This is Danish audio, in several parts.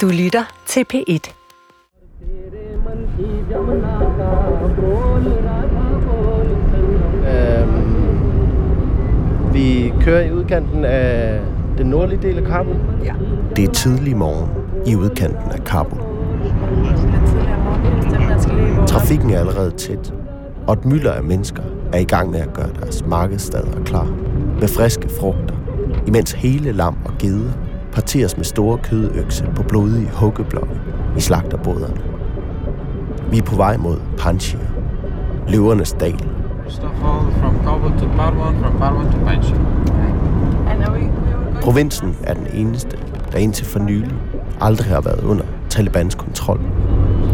Du lytter til P1. Øhm, vi kører i udkanten af den nordlige del af Kabul. Ja. Det er tidlig morgen i udkanten af Kabul. Trafikken er allerede tæt, og et mylder af mennesker er i gang med at gøre deres markedssteder klar med friske frugter, imens hele lam og geder parteres med store kødøkse på blodige huggeblokke i slagterboderne. Vi er på vej mod Panjshir, løvernes dal. Mustafa from Kabul to Parwan, from Parwan to Panjshir. Provinsen er den eneste, der indtil for nylig aldrig har været under Talibans kontrol.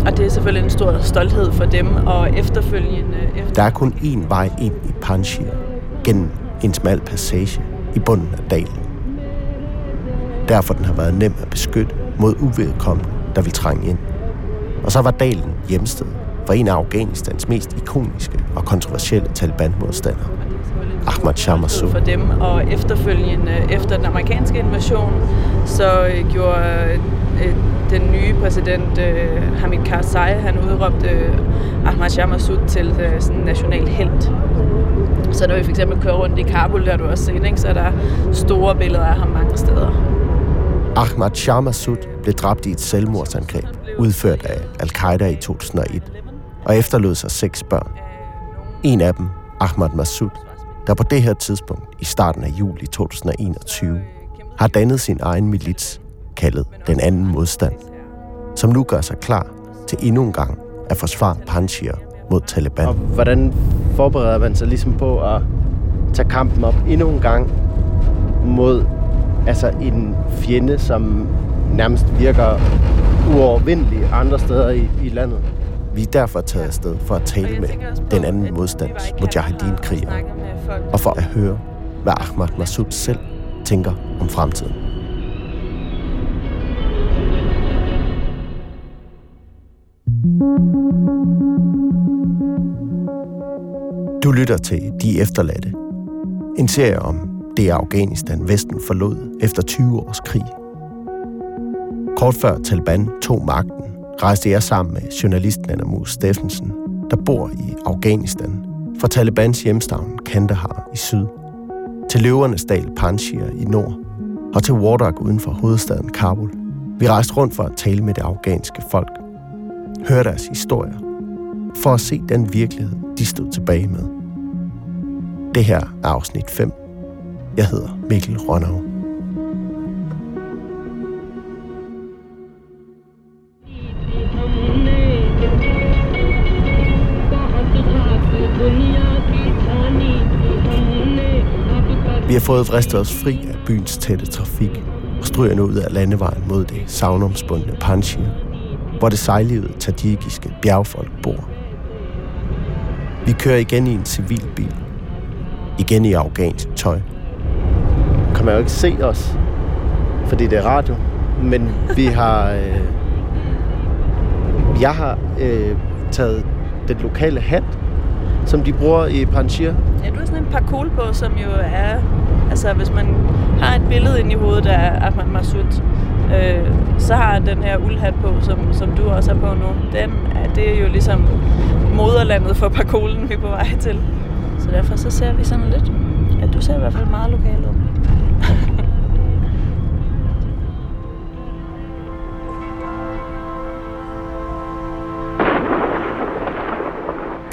Og det er selvfølgelig en stor stolthed for dem, og efterfølgende... Efter... Der er kun én vej ind i Panjshir, gennem en smal passage i bunden af dalen. Derfor den har været nem at beskytte mod uvedkommende, der vil trænge ind. Og så var dalen hjemsted for en af Afghanistans mest ikoniske og kontroversielle Taliban-modstandere, Ahmad Shah Massoud. for dem, og efterfølgende efter den amerikanske invasion, så øh, gjorde øh, den nye præsident øh, Hamid Karzai, han udråbte øh, Ahmad Shah Massoud til øh, sådan en national helt. Så når vi for eksempel kører rundt i Kabul, der har du også set, ikke, så er der store billeder af ham mange steder. Ahmad Shah blev dræbt i et selvmordsangreb, udført af Al-Qaida i 2001, og efterlod sig seks børn. En af dem, Ahmad Masud, der på det her tidspunkt i starten af juli 2021 har dannet sin egen milits, kaldet Den Anden Modstand, som nu gør sig klar til endnu en gang at forsvare Panjshir mod Taliban. Og hvordan forbereder man sig ligesom på at tage kampen op endnu en gang mod altså en fjende, som nærmest virker uovervindelig andre steder i, i landet? Vi er derfor taget afsted for at tale med den anden modstands mujahedin-kriger, og for at høre, hvad Ahmad Massoud selv tænker om fremtiden. Du lytter til De Efterladte. En serie om det Afghanistan Vesten forlod efter 20 års krig. Kort før Taliban tog magten, rejste jeg sammen med journalisten Anna Mus Steffensen, der bor i Afghanistan, fra Talibans hjemstavn Kandahar i syd, til løvernes dal Panjshir i nord, og til Wardak uden for hovedstaden Kabul. Vi rejste rundt for at tale med det afghanske folk, høre deres historier, for at se den virkelighed, de stod tilbage med. Det her er afsnit 5. Jeg hedder Mikkel Rønnav. Vi har fået vristet os fri af byens tætte trafik og stryger nu ud af landevejen mod det savnomspundne Panjshir, hvor det sejlivede tajikiske bjergfolk bor. Vi kører igen i en civil bil. Igen i afghansk tøj. Kan man jo ikke se os, fordi det er radio, men vi har... Øh, jeg har øh, taget den lokale hat, som de bruger i Panjshir. Ja, du har sådan en parkour på, som jo er... Altså, hvis man har et billede ind i hovedet af Ahmad Massoud, øh, så har den her uldhat på, som, som du også har på nu, den er, det er jo ligesom moderlandet for parkolen, vi er på vej til. Så derfor så ser vi sådan lidt... Ja, du ser i hvert fald meget lokal ud.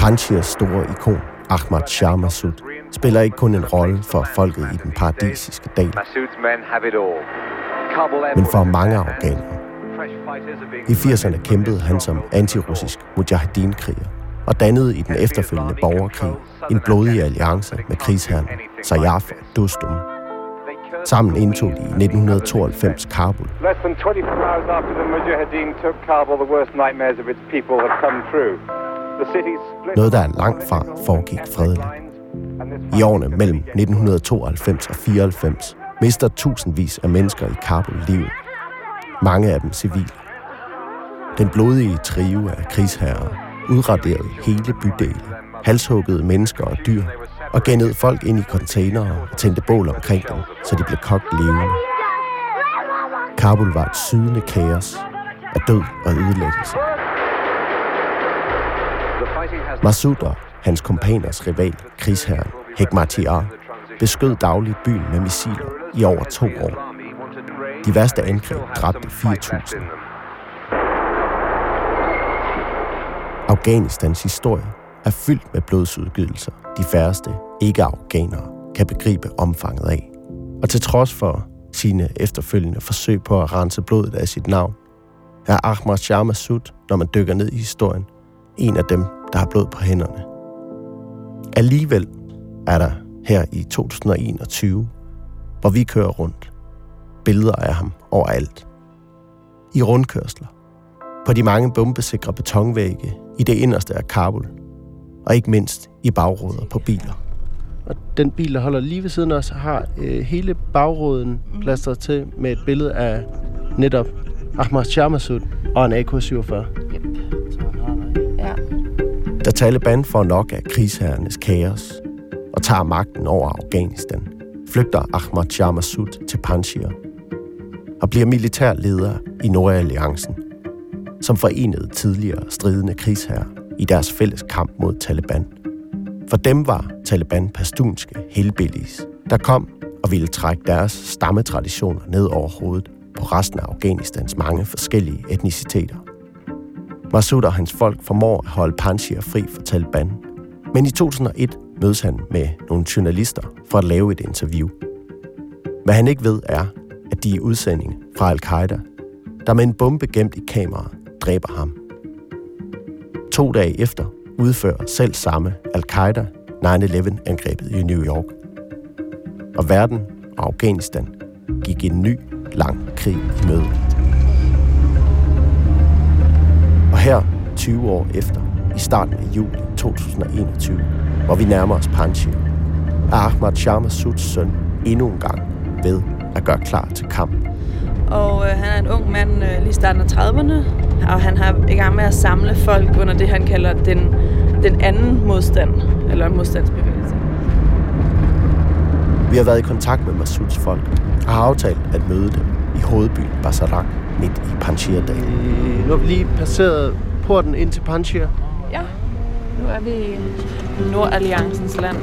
Panjshirs store ikon, Ahmad Shah Massoud, spiller ikke kun en rolle for folket i den paradisiske dal, men for mange afghanere. I 80'erne kæmpede han som antirussisk mujahedin-kriger og dannede i den efterfølgende borgerkrig en blodig alliance med krigsherren Sayaf Dostum. Sammen indtog de i 1992 Kabul. Less than 24 hours after the Mujahideen took Kabul, the worst nightmares of its people have come true. Noget, der er langt fra foregik fredeligt. I årene mellem 1992 og 94 mister tusindvis af mennesker i Kabul livet. Mange af dem civile. Den blodige trio af krigsherrer udraderede hele bydele, halshuggede mennesker og dyr, og gennede folk ind i containere og tændte bål omkring dem, så de blev kogt levende. Kabul var et sydende kaos af død og ødelæggelse. Masud og hans kompaners rival, krigsherren Hekmatyar, beskød dagligt byen med missiler i over to år. De værste angreb dræbte 4.000. Afghanistans historie er fyldt med blodsudgydelser, de færreste ikke-afghanere kan begribe omfanget af. Og til trods for sine efterfølgende forsøg på at rense blodet af sit navn, er Ahmad Shah Massoud, når man dykker ned i historien, en af dem, der har blod på hænderne. Alligevel er der her i 2021, hvor vi kører rundt, billeder af ham overalt. I rundkørsler, på de mange bombesikre betonvægge i det inderste af Kabul, og ikke mindst i bagruder på biler. Og den bil, der holder lige ved siden af os, har øh, hele bagruden plastret til med et billede af netop Ahmad Shah Massoud og en AK-47. Da Taliban får nok af krigsherrenes kaos og tager magten over Afghanistan, flygter Ahmad Shah Massoud til Panjshir og bliver militær leder i Nordalliancen, som forenede tidligere stridende krigsherrer i deres fælles kamp mod Taliban. For dem var Taliban pastunske helbillies, der kom og ville trække deres stammetraditioner ned over hovedet på resten af Afghanistans mange forskellige etniciteter. Massoud og hans folk formår at holde Panjshir fri for Taliban. Men i 2001 mødes han med nogle journalister for at lave et interview. Hvad han ikke ved er, at de er udsending fra Al-Qaida, der med en bombe gemt i kameraet dræber ham. To dage efter udfører selv samme Al-Qaida 9-11-angrebet i New York. Og verden og Afghanistan gik en ny, lang krig i møde. Her, 20 år efter, i starten af juli 2021, hvor vi nærmer os Panjshir, er Ahmad Shah Massouds søn endnu en gang ved at gøre klar til kamp. Og øh, han er en ung mand øh, lige starten af 30'erne, og han har i gang med at samle folk under det, han kalder den, den anden modstand, eller modstandsbevægelse. Vi har været i kontakt med Massouds folk og har aftalt at møde dem i hovedbyen Basarak midt i Panjshir-dalen. Øh, nu har vi lige passeret porten ind til Panjshir. Ja, nu er vi i Nordalliancens land.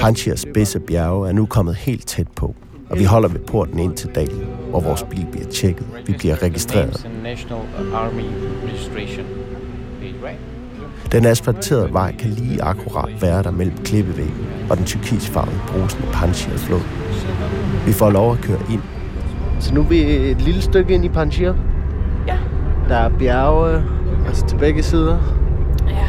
Panjshirs spidse bjerge er nu kommet helt tæt på, og vi holder ved porten ind til dalen, hvor vores bil bliver tjekket. Vi bliver registreret. National Army Registration page, right? Den asfalterede vej kan lige akkurat være der mellem klippevæggen og den tyrkisfarvede brusende Panjshir flod. Vi får lov at køre ind, så nu er vi et lille stykke ind i Panjshir. Ja. Der er bjerge, altså til begge sider. Ja.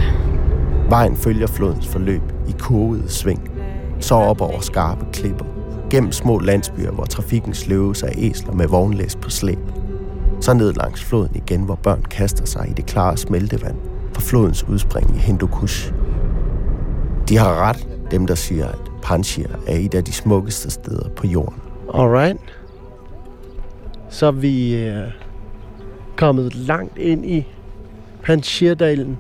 Vejen følger flodens forløb i kurvede sving, så op over skarpe klipper, gennem små landsbyer, hvor trafikken sløves af æsler med vognlæs på slæb. Så ned langs floden igen, hvor børn kaster sig i det klare smeltevand fra flodens udspring i Hindukush. De har ret, dem der siger, at Panjshir er et af de smukkeste steder på jorden. Alright. Så er vi øh, kommet langt ind i Panjshirdalen.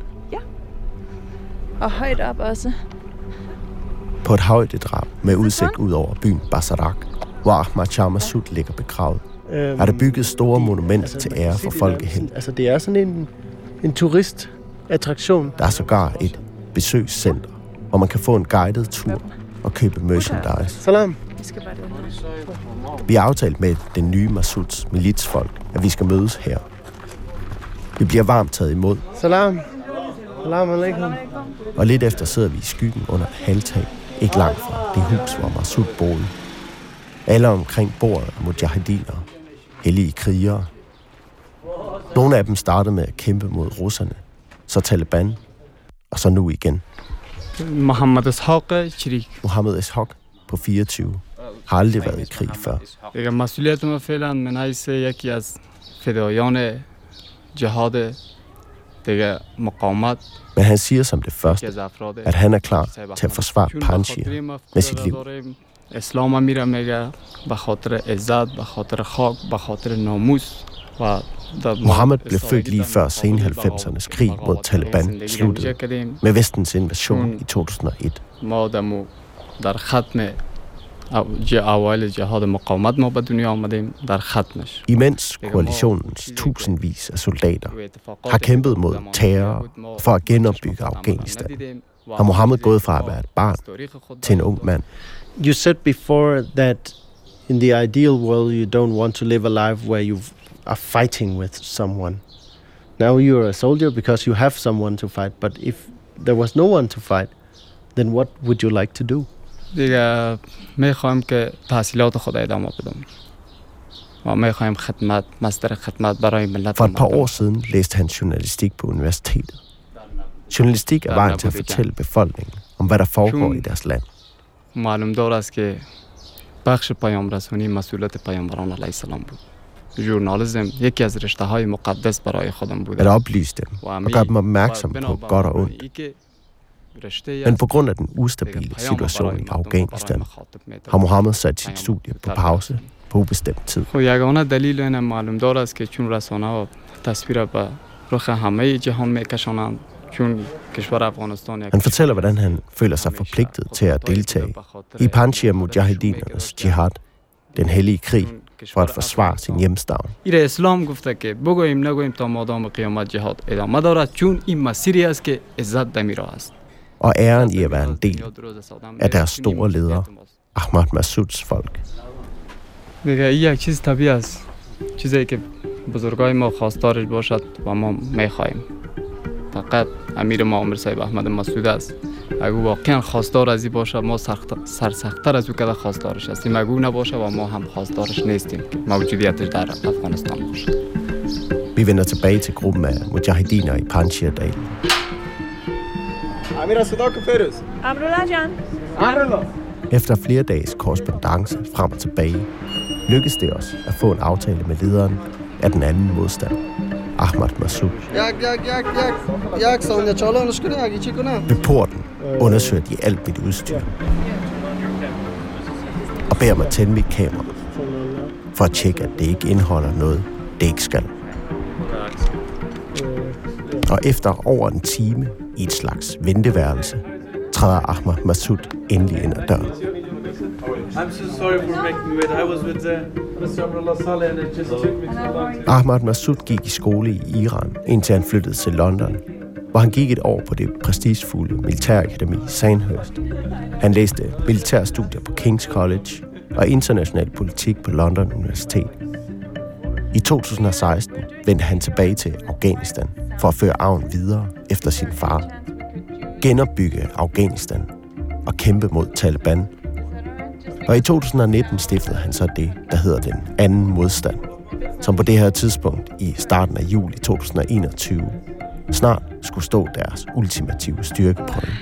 Og højt op også. På et højdedrag med udsigt ud over byen Basarak, hvor Ahmad Shah Massoud ligger begravet, Øhm, er der bygget store monumenter altså, til ære for nærmest- Altså, det er sådan en, en turistattraktion. Der er sågar et besøgscenter, hvor man kan få en guided tur og købe merchandise. Salam fantastiske var det. Vi har aftalt med den nye Masuds militsfolk, at vi skal mødes her. Vi bliver varmt taget imod. Salam. Salam alaikum. Og lidt efter sidder vi i skyggen under et halvtag, ikke langt fra det hus, hvor Masud boede. Alle omkring bordet er mujahediner, hellige krigere. Nogle af dem startede med at kæmpe mod russerne, så Taliban, og så nu igen. Mohammed Ishaq, Chirik. Mohammed Ishaq på 24 har aldrig været i krig før. دیگه مسئولیت ما فعلا من حیث یکی از فدایان جهاد دیگه مقاومت Men han siger som det یکی første, از افراد at han er klar til at forsvare چون به Panjshir خاطر ما med sit liv. داریم اسلام میره میگه به خاطر عزت به خاطر خاک به خاطر ناموس و در Mohammed blev født lige før sen 90'ernes krig mod Taliban sluttede med vestens invasion i 2001. ما دمو در ختم اوایل جهاد مقاومت ما به دنیا آمدیم در ختمش Imens koalitionens tusindvis af soldater har kæmpet mod terror for at genopbygge Afghanistan, har Mohammed gået fra at være et barn til en ung mand. You said before that in the ideal world you don't want to live a life where you are fighting with someone. Now you're a soldier because you have someone to fight, but if there was no one to fight, then what would you like to do? دیگه میخوایم که تحصیلات خود ادامه بدم و میخوایم خدمت مصدر خدمت برای ملت For et par år siden læste han journalistik på universitetet. Journalistik er vejen til at fortælle befolkningen om, hvad der foregår i deres land. معلوم دار است که بخش پیام رسانی مسئولیت پیامبران علیه السلام بود ژورنالیسم یکی از رشته های مقدس برای خودم At بوده oplyse dem و og gøre dem opmærksom på godt og ondt. Men på grund af den ustabile situation i Afghanistan, har Mohammed sat sit studie på pause på ubestemt tid. خب یگانه دلیل این معلوم دار است که چون رسانه ها تصویر به رخ همه جهان میکشانند چون کشور افغانستان یک Han fortæller, hvordan han føler sig forpligtet til at deltage i Panjshir Mujahidinernes jihad, den hellige krig, for at forsvare sin hjemstavn. این اسلام گفته که بگوییم نگوییم تا مادام قیامت جهاد ادامه دارد چون این مسیری است که عزت در میرا است Og æren i at være en del af deres store ledere, Ahmad Masouds folk. دیگه این یک چیز طبیعی است چیزی که بزرگای ما خواستارش باشد و ما میخواهیم فقط امیر ما عمر صاحب احمد مسعود است اگه واقعا خواستار از این باشه ما سخت سرسختتر از او که خواستارش هستیم اگه او نباشه و ما هم خواستارش نیستیم که موجودیتش در افغانستان باشه Vi vender tilbage til gruppen af mujahidiner i Panjshir-dalen. Amira Sudoku-Perus. Amrullah Efter flere dages korrespondence frem og tilbage, lykkedes det os at få en aftale med lederen af den anden modstand, Ahmad Massoud. Ved porten undersøger de alt mit udstyr og beder mig tænde mit kamera for at tjekke, at det ikke indeholder noget, det ikke skal. Og efter over en time i et slags venteværelse, træder Ahmad Massoud endelig ind ad døren. I'm so sorry for making you wait. I was with uh, Mr. Abdullah Saleh and it just took me so long to... Ahmad Massoud gik i skole i Iran, indtil han flyttede til London, hvor han gik et år på det prestigefulde militærakademi Sandhurst. Han læste militærstudier på King's College og international politik på London Universitet. I 2016 vendte han tilbage til Afghanistan for at føre arven videre efter sin far. Genopbygge Afghanistan og kæmpe mod Taliban. Og i 2019 stiftede han så det, der hedder den anden modstand, som på det her tidspunkt i starten af juli 2021 snart skulle stå deres ultimative styrkeprøve.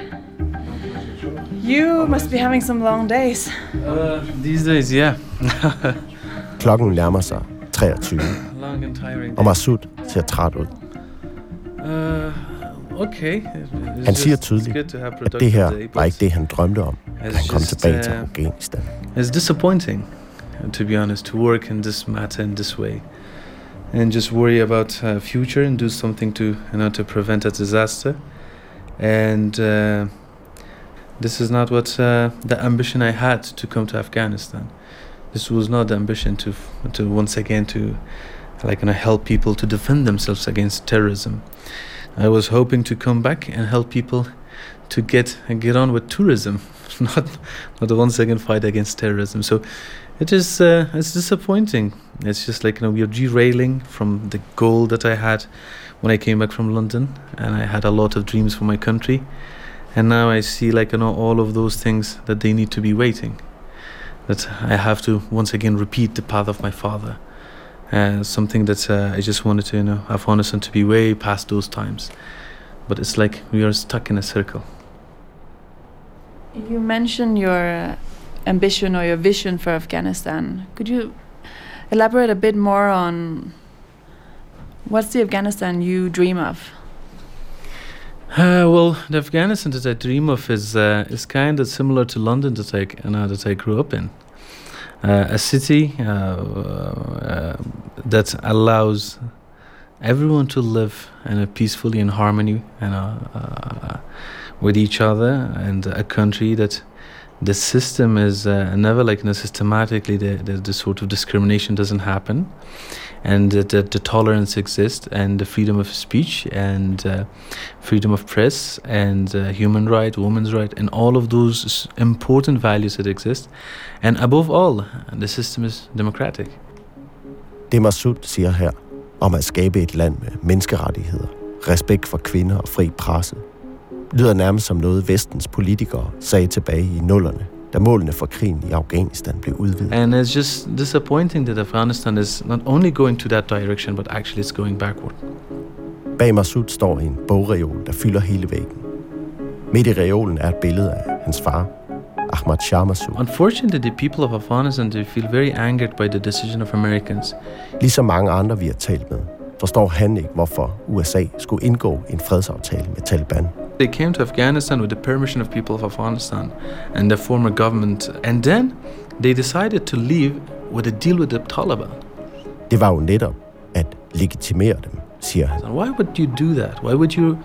You must be having some long days. Uh, these days, yeah. Klokken nærmer sig 23, long and tiring. og. Masud ser træt ud. Uh, okay. It's Han siger tydeligt, at det her day, var ikke det, han drømte om, da han kom just, tilbage til uh, Afghanistan. It's disappointing, to be honest, to work in this matter in this way, and just worry about uh, future and do something to you know to prevent a disaster. And uh, this is not what uh, the ambition I had to come to Afghanistan. This was not the ambition to to once again to like you know, help people to defend themselves against terrorism. I was hoping to come back and help people to get get on with tourism, not not once again fight against terrorism. So it is uh, it's disappointing. It's just like you know we're derailing from the goal that I had when I came back from London, and I had a lot of dreams for my country, and now I see like you know all of those things that they need to be waiting. That I have to once again repeat the path of my father. Uh, something that uh, I just wanted to you know have Afghanistan to be way past those times, but it's like we are stuck in a circle. You mentioned your uh, ambition or your vision for Afghanistan. Could you elaborate a bit more on what's the Afghanistan you dream of? Uh, well, the Afghanistan that I dream of is uh, is kind of similar to London that I that I grew up in. Uh, a city uh, uh, that allows everyone to live in a peacefully in harmony and with each other, and a country that the system is uh, never like you know, systematically the, the, the sort of discrimination doesn't happen and that the, the tolerance exists and the freedom of speech and uh, freedom of press and uh, human right women's right and all of those important values that exist. And above all the system is democratic. Det Masud siger her om at skabe et land med menneskerettigheder, respekt for kvinder og fri presse, lyder nærmest som noget vestens politikere sagde tilbage i nullerne, da målene for krigen i Afghanistan blev udvidet. and it's just disappointing that afghanistan is not only going to that direction but actually it's going backward Bag Massoud står en bogreol, der fylder hele væggen. Midt i reolen er et billede af hans far, Ahmad Shah Massoud. Unfortunately, the people of Afghanistan they feel very angered by the decision of Americans. Ligesom mange andre, vi har talt med, forstår han ikke, hvorfor USA skulle indgå en fredsaftale med Taliban. They came to Afghanistan with the permission of people of Afghanistan and the former government, and then they decided to leave with a deal with the Taliban. Det var jo netop at legitimere dem, siger han. So why would you do that? Why would you,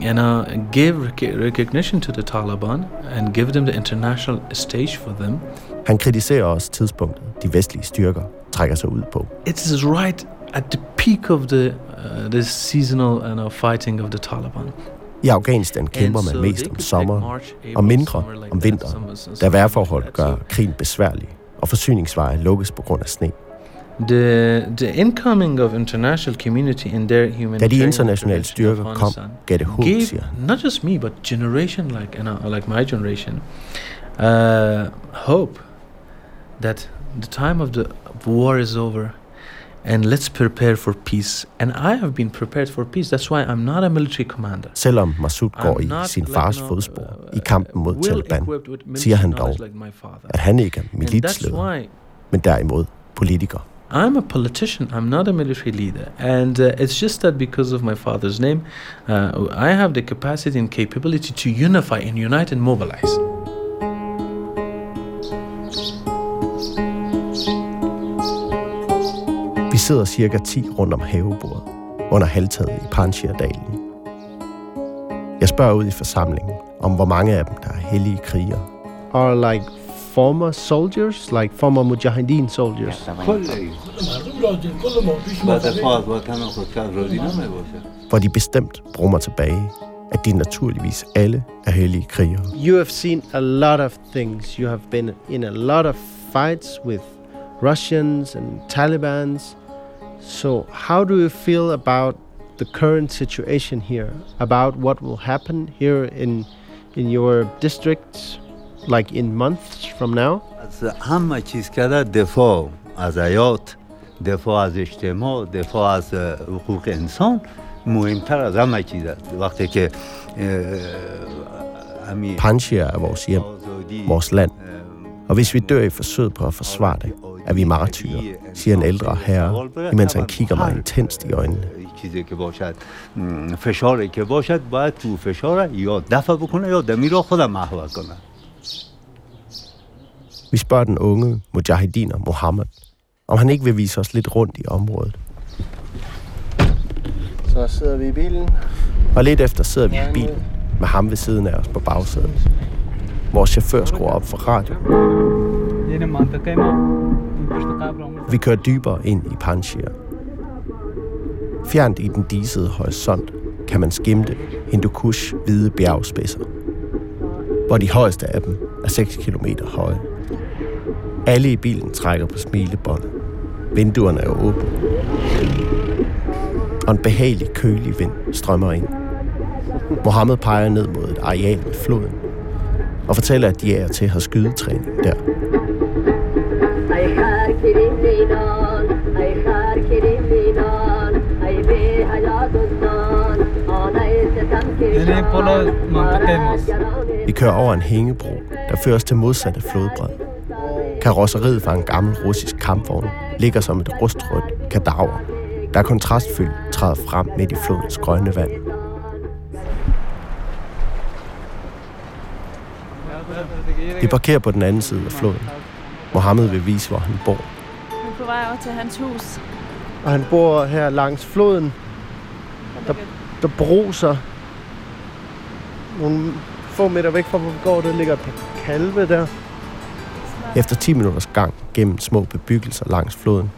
you know, give recognition to the Taliban and give them the international stage for them? Han kritiserer også tidspunktet, de vestlige styrker trækker sig ud på. It is right at the peak of the uh, the seasonal you know, fighting of the Taliban. I Afghanistan kæmper And man mest om April, og mindre om vinteren, da vejrforhold gør krigen besværlig, og forsyningsveje lukkes på grund af sne. The the incoming of international community and their Da humanitarian de internationale styrker kom, gav det håb, siger not just me but generation like know, like my generation uh, hope that the time of the war is over and let's prepare for peace and I have been prepared for peace that's why I'm not a military commander Selvom Massoud går I'm i sin fars fodspor uh, i kampen mod Taliban, siger han dog, at han ikke er militsleder, men derimod politiker. I'm a politician. I'm not a military leader, and uh, it's just that because of my father's name, uh, I have the capacity and capability to unify and unite and mobilize. Sidder cirka 10 rundt om havebordet under halvtaget i Panjshir-dalen. Jeg spørger ud i forsamlingen om, hvor mange af dem, der er hellige krigere. Are like former soldiers, like former Mujahideen soldiers. Hvor de bestemt brummer tilbage, at de naturligvis alle er hellige krigere. You have seen a lot of things. You have been in a lot of fights with Russians and Talibans. So, how do you feel about the current situation here? About what will happen here in in your district, like in months from now? از همه چیز کرده دفاع از حیات دفاع از اجتماع دفاع از حقوق انسان مهمتر از همه چیز است وقتی که اه، همین Panjshir er vores hjem, vores land. Og hvis vi dør i forsøget på at forsvare det, er vi martyrer, siger en ældre herre, imens han kigger mig intenst i øjnene. چیزی که باشد م، فشاری که باشد باید تو فشار یا دفع بکنه یا دمی را خودم محو کنه Vi spørger den unge mujahediner Mohammed, om han ikke vil vise os lidt rundt i området. Så sidder vi i bilen. Og lidt efter sidder vi i bilen med ham ved siden af os på bagsædet. Vores chauffør skruer op for radio. Vi kører dybere ind i Panjshir. Fjernt i den disede horisont kan man skimte Hindukush hvide bjergspidser, hvor de højeste af dem er 6 km høje. Alle i bilen trækker på smilebåndet. Vinduerne er åbne. Og en behagelig kølig vind strømmer ind. Mohammed peger ned mod et areal ved floden og fortæller, at de er til at have skydetræning der. Vi kører over en hængebro, der fører os til modsatte flodbred. Karosseriet fra en gammel russisk kampvogn ligger som et rustrødt kadaver, der kontrastfyldt træder frem midt i flodens grønne vand. Vi parkerer på den anden side af floden. Mohammed vil vise, hvor han bor. Vi er på vej over til hans hus. Og han bor her langs floden. Der, der bruser nogle få meter væk fra, hvor vi går, der ligger et par kalve der. Efter 10 minutters gang gennem små bebyggelser langs floden,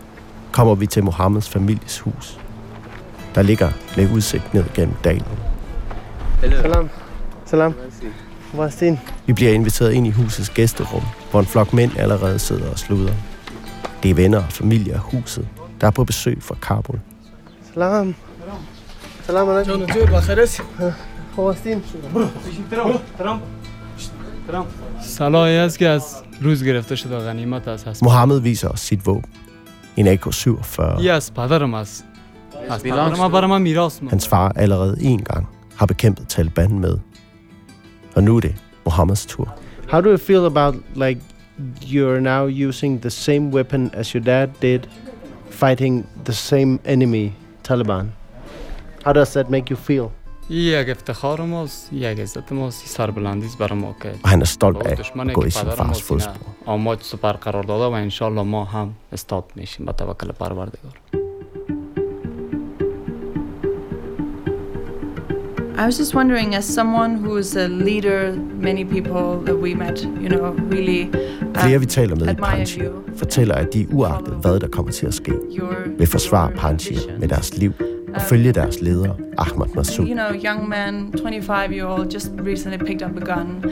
kommer vi til Mohammeds families hus. Der ligger med udsigt ned gennem dalen. Salam. Salam. Martin. Vi bliver inviteret ind i husets gæsterum, hvor en flok mænd allerede sidder og sluder. Det er venner og familie af huset, der er på besøg fra Kabul. Salam. Salam alaikum. Mohammed viser os sit våben. En AK-47. Yes, Hans far allerede en gang har bekæmpet Taliban med Og nu er det Mohammeds tur. How do you feel about like you're now using the same weapon as your dad did fighting the same enemy, Taliban? How does that make you feel? Og han er stolt af at gå i sin fars fodspor. I was just wondering, as someone who's a leader, many people that we met, you know, really uh, Flere vi taler med i you. fortæller, at de uagtet hvad der kommer til at ske, vil forsvare position. med deres liv og følge deres leder, Ahmad Massoud. You know, young man, 25 year old, just recently picked up a gun.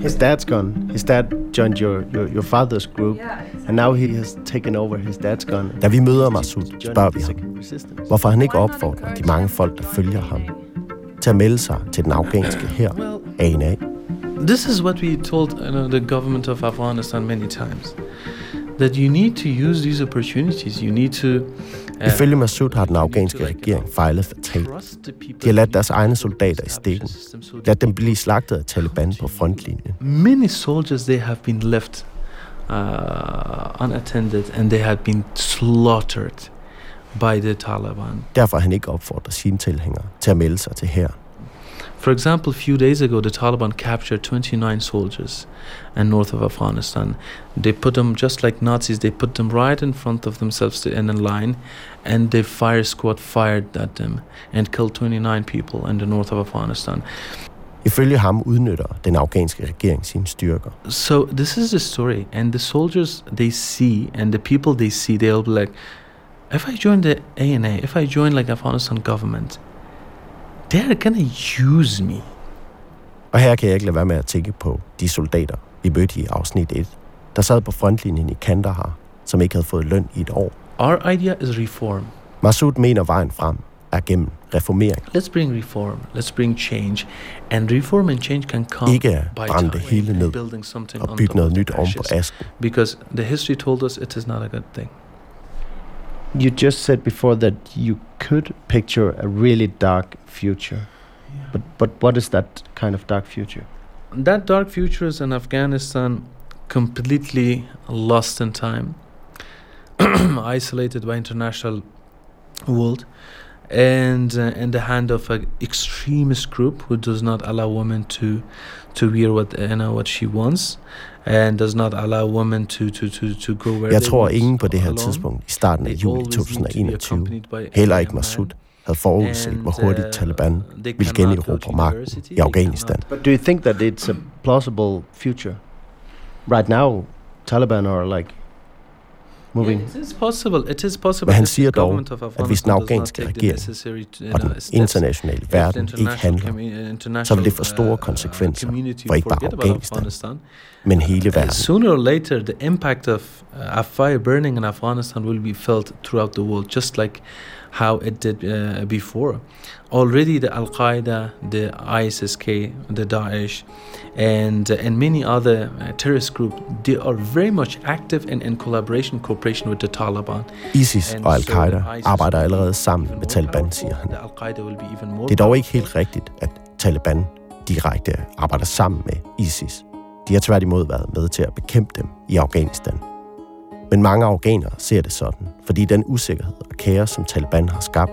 His dad's gun. His dad joined your, your, your father's group, and now he has taken over his dad's gun. Da vi møder Massoud, spørger vi ham, hvorfor han ikke opfordrer de mange folk, der følger ham, til at melde sig til den afghanske her, ANA. This is what we told you know, the government of Afghanistan many times. That you need to use these opportunities. You need to. uh, Ifølge Massoud har den afghanske regering fejlet fatalt. De har ladt deres egne soldater i stikken. Lad dem blive slagtet af Taliban på frontlinjen. Many soldiers they have been left uh, unattended and they have been slaughtered by the Taliban. Derfor har han ikke opfordret sine tilhængere til at melde sig til her. For example, a few days ago, the Taliban captured 29 soldiers in north of Afghanistan. They put them just like Nazis. They put them right in front of themselves in a line, and the fire squad fired at them and killed 29 people in the north of Afghanistan. Ifølge ham udnytter den afghanske regering sine styrker. So this is the story, and the soldiers they see, and the people they see, they'll be like, if I join the ANA, if I join like Afghanistan government, they're gonna use me. Og her kan jeg ikke lade være med at tænke på de soldater, vi mødte i afsnit 1, der sad på frontlinjen i Kandahar, som ikke havde fået løn i et år. Our idea is reform. Massoud mener vejen frem er gennem reformering. Let's bring reform. Let's bring change, and reform and change can come Ikke at by brænde det hele ned og bygge noget nyt the om på asken. Because the history told us it is not a good thing. You just said before that you could picture a really dark future. But but what is that kind of dark future? That dark future is in Afghanistan completely lost in time, isolated by international world, and uh, in the hand of an extremist group who does not allow women to to wear what you know what she wants, and does not allow women to to to, to go where Jeg they tror, want ingen på det her alone. tidspunkt i starten af juli always need to be 2021, accompanied by a heller ikke. Massoud, havde forudset, hvor hurtigt uh, Taliban ville generobre magten i Afghanistan. But do you think that it's a plausible future? Right now, Taliban are like moving. Yeah, it is possible. It is possible. Men han siger dog, at hvis den afghanske regering uh, og den steps, internationale if the verden ikke handler, uh, så vil det få store uh, konsekvenser for ikke bare Afghanistan, men hele Uh, verden. sooner or later, the impact of uh, a fire burning in Afghanistan will be felt throughout the world, just like how it did uh, before. Already, the Al Qaeda, the ISIS-K, the Daesh, and uh, and many other uh, terrorist groups, they are very much active and in collaboration, cooperation with the Taliban. ISIS And og so Al-Qaida the ISIS arbejder allerede sammen med Taliban, siger han. Det er dog ikke helt rigtigt, at Taliban direkte arbejder sammen med ISIS. De har tværtimod været med til at bekæmpe dem i Afghanistan. Men mange afghanere ser det sådan, fordi den usikkerhed og kaos, som Taliban har skabt,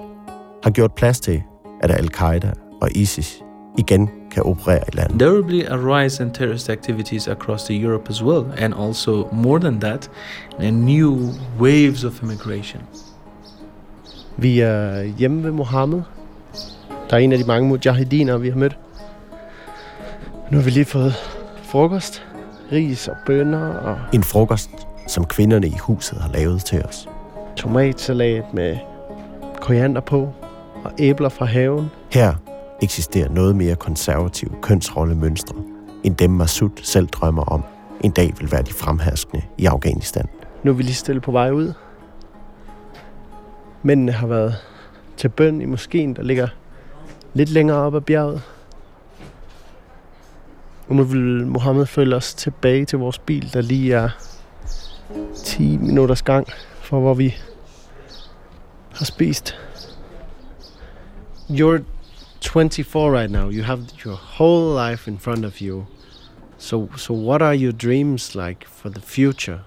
har gjort plads til, at Al-Qaida og ISIS igen kan operere i landet. There will be a rise in terrorist activities across the Europe as well, and also more than that, and new waves of immigration. Vi er hjemme ved Mohammed. Der er en af de mange mujahediner, vi har mødt. Nu har vi lige fået frokost. Ris og bønner og En frokost, som kvinderne i huset har lavet til os. tomatsalat med koriander på og æbler fra haven. Her eksisterer noget mere konservative kønsrollemønstre, end dem Masud selv drømmer om en dag vil være de fremherskende i Afghanistan. Nu er vi lige stille på vej ud. Mændene har været til bøn i moskeen, der ligger lidt længere op ad bjerget. Og nu vil Mohammed følge os tilbage til vores bil, der lige er 10 minutters gang fra hvor vi har spist. You're 24 right now. You have your whole life in front of you. So, so what are your dreams like for the future?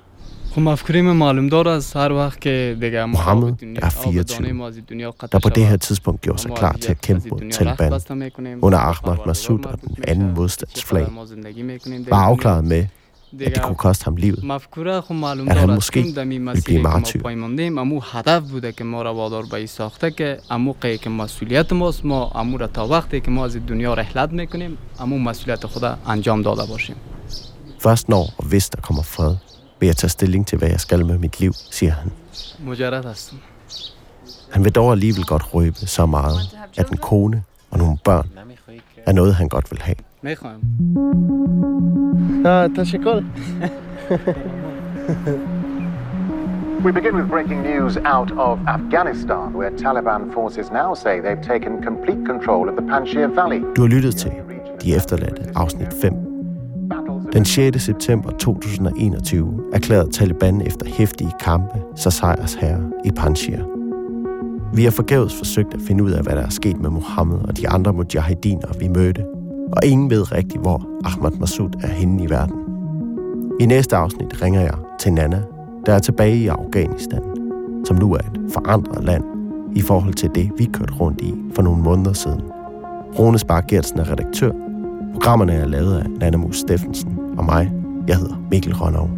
خب مفکوری من معلوم دار است هر وقت که دیگه ما Mohammed آب دنیا- er آب 24, دانه ما از دنیا قطع der på det شود. her tidspunkt gjorde sig ما klar از til at یک- kæmpe از mod دنیا Taliban, رخت بسته می‌کنیم. under ما Ahmad پروردگار Massoud ما og den میشه. anden modstandsflag, چقدر ما زندگی می‌کنیم در var دنیا. afklaret med, at det kunne koste ham livet, at han måske ville blive martyr. Først når og hvis der kommer fred, vil jeg tage stilling til, hvad jeg skal med mit liv, siger han. Han vil dog alligevel godt røbe så meget, at en kone og nogle børn er noget, han godt vil have. میخوایم Ah, تشکر. We begin with breaking news out of Afghanistan, where Taliban forces now say they've taken complete control of the Panjshir Valley. Du har lyttet til De Efterladte, afsnit 5. Den 6. september 2021 erklærede Taliban efter hæftige kampe sig sejrsherre i Panjshir. Vi har forgæves forsøgt at finde ud af, hvad der er sket med Mohammed og de andre mujahediner, vi mødte. og ingen ved rigtigt, hvor Ahmad Massoud er henne i verden. I næste afsnit ringer jeg til Nana, der er tilbage i Afghanistan, som nu er et forandret land i forhold til det, vi kørte rundt i for nogle måneder siden. Rune Spark er redaktør. Programmerne er lavet af Nana Mus Steffensen og mig. Jeg hedder Mikkel Rønnow.